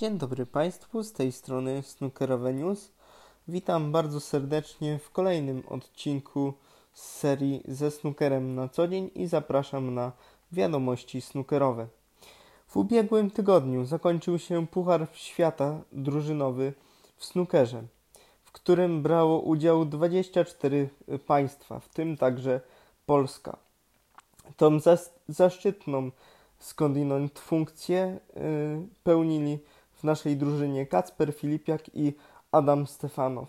Dzień dobry Państwu, z tej strony Snookerowe News. Witam bardzo serdecznie w kolejnym odcinku z serii ze snookerem na co dzień i zapraszam na wiadomości snookerowe. W ubiegłym tygodniu zakończył się Puchar Świata drużynowy w snookerze, w którym brało udział 24 państwa, w tym także Polska. Tą zaszczytną skądinąd funkcję y, pełnili w naszej drużynie Kacper Filipiak i Adam Stefanow.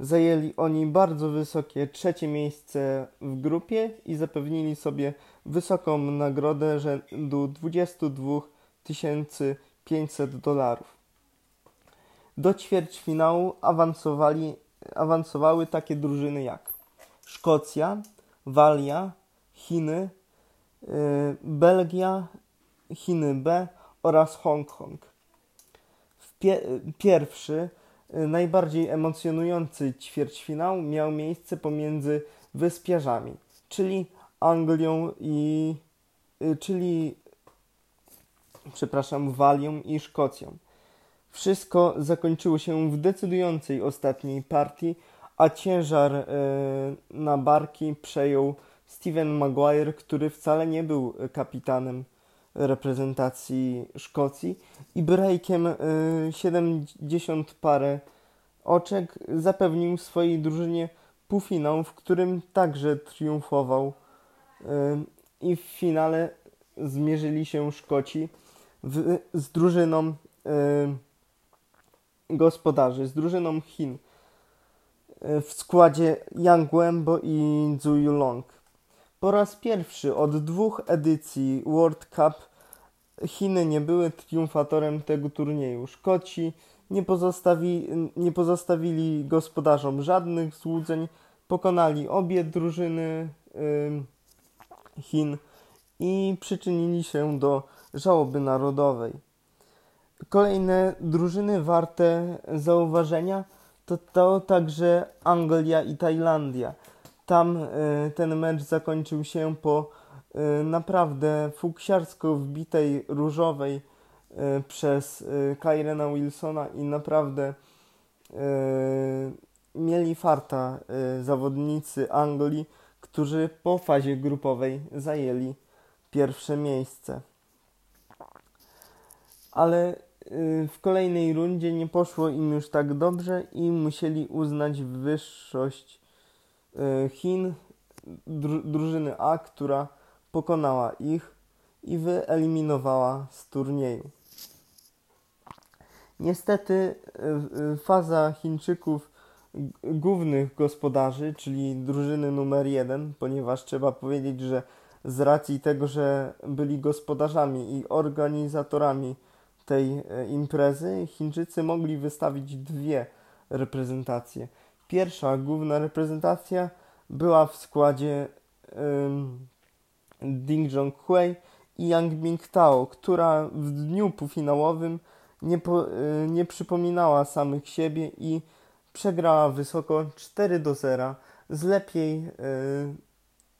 Zajęli oni bardzo wysokie trzecie miejsce w grupie i zapewnili sobie wysoką nagrodę rzędu 22 500 dolarów. Do ćwierćfinału awansowali, awansowały takie drużyny jak Szkocja, Walia, Chiny, yy, Belgia, Chiny B oraz Hongkong pie pierwszy, y, najbardziej emocjonujący ćwierćfinał miał miejsce pomiędzy wyspiarzami, czyli Anglią i y, czyli przepraszam, Walią i Szkocją. Wszystko zakończyło się w decydującej ostatniej partii, a ciężar y, na barki przejął Steven Maguire, który wcale nie był kapitanem reprezentacji Szkocji i breakiem 70 y, parę oczek zapewnił swojej drużynie półfinał, w którym także triumfował y, i w finale zmierzyli się Szkoci w, z drużyną y, gospodarzy, z drużyną Chin w składzie Yang Wenbo i Zhu Yulong. Po raz pierwszy od dwóch edycji World Cup Chiny nie były triumfatorem tego turnieju. Szkoci nie, pozostawi, nie pozostawili gospodarzom żadnych złudzeń, pokonali obie drużyny Chin i przyczynili się do żałoby narodowej. Kolejne drużyny warte zauważenia to, to także Anglia i Tajlandia. Tam y, ten mecz zakończył się po naprawdę fuksiarsko wbitej różowej y, przez Kyrena Wilsona i naprawdę mieli farta zawodnicy Anglii, którzy po fazie grupowej zajęli pierwsze miejsce. Ale w kolejnej rundzie nie poszło im już tak dobrze i musieli uznać wyższość Chin, drużyny A, która pokonała ich i wyeliminowała z turnieju. Niestety e, faza Chińczyków głównych gospodarzy, czyli drużyny numer jeden, ponieważ trzeba powiedzieć, że z racji tego, że byli gospodarzami i organizatorami tej e, imprezy, Chińczycy mogli wystawić dwie reprezentacje – Pierwsza główna reprezentacja była w składzie um, Ding Zhonghui i Yang Mingtao, która w dniu półfinałowym nie, po, y, nie przypominała samych siebie i przegrała wysoko 4 do 0 z lepiej y,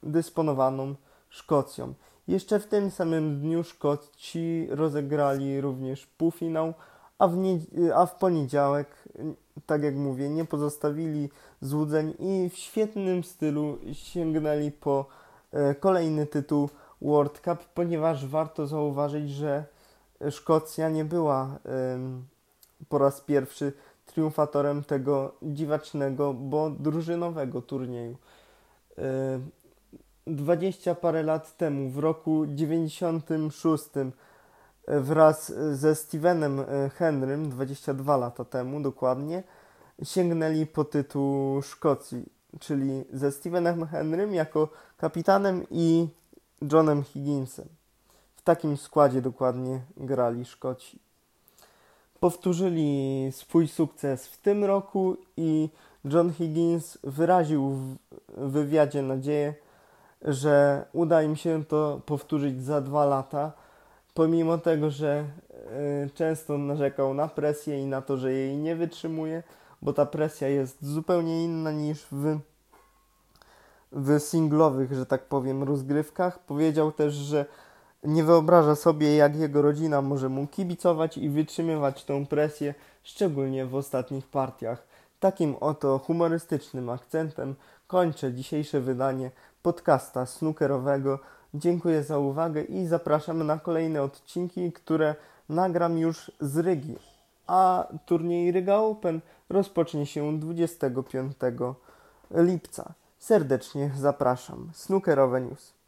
dysponowaną Szkocją. Jeszcze w tym samym dniu Szkoci rozegrali również półfinał, a w, a w poniedziałek tak jak mówię, nie pozostawili złudzeń i w świetnym stylu sięgnęli po kolejny tytuł World Cup, ponieważ warto zauważyć, że Szkocja nie była po raz pierwszy triumfatorem tego dziwacznego, bo drużynowego turnieju. 20 e, parę lat temu, w roku 96, wraz ze Stevenem e, Henrym 22 lata temu dokładnie sięgnęli po tytuł Szkocji, czyli ze Stevenem Henrym jako kapitanem i Johnem Higginsem. W takim składzie dokładnie grali Szkoci. Powtórzyli swój sukces w tym roku i John Higgins wyraził w wywiadzie nadzieję, że uda im się to powtórzyć za dwa lata pomimo tego, że y, często narzekał na presję i na to, że jej nie wytrzymuje, bo ta presja jest zupełnie inna niż w, w singlowych, że tak powiem, rozgrywkach. Powiedział też, że nie wyobraża sobie, jak jego rodzina może mu kibicować i wytrzymywać tą presję, szczególnie w ostatnich partiach. Takim oto humorystycznym akcentem kończę dzisiejsze wydanie podcasta snookerowego. Dziękuję za uwagę i zapraszam na kolejne odcinki, które nagram już z Rygi. A turniej Ryga Open rozpocznie się 25 lipca. Serdecznie zapraszam. Snookerowe News.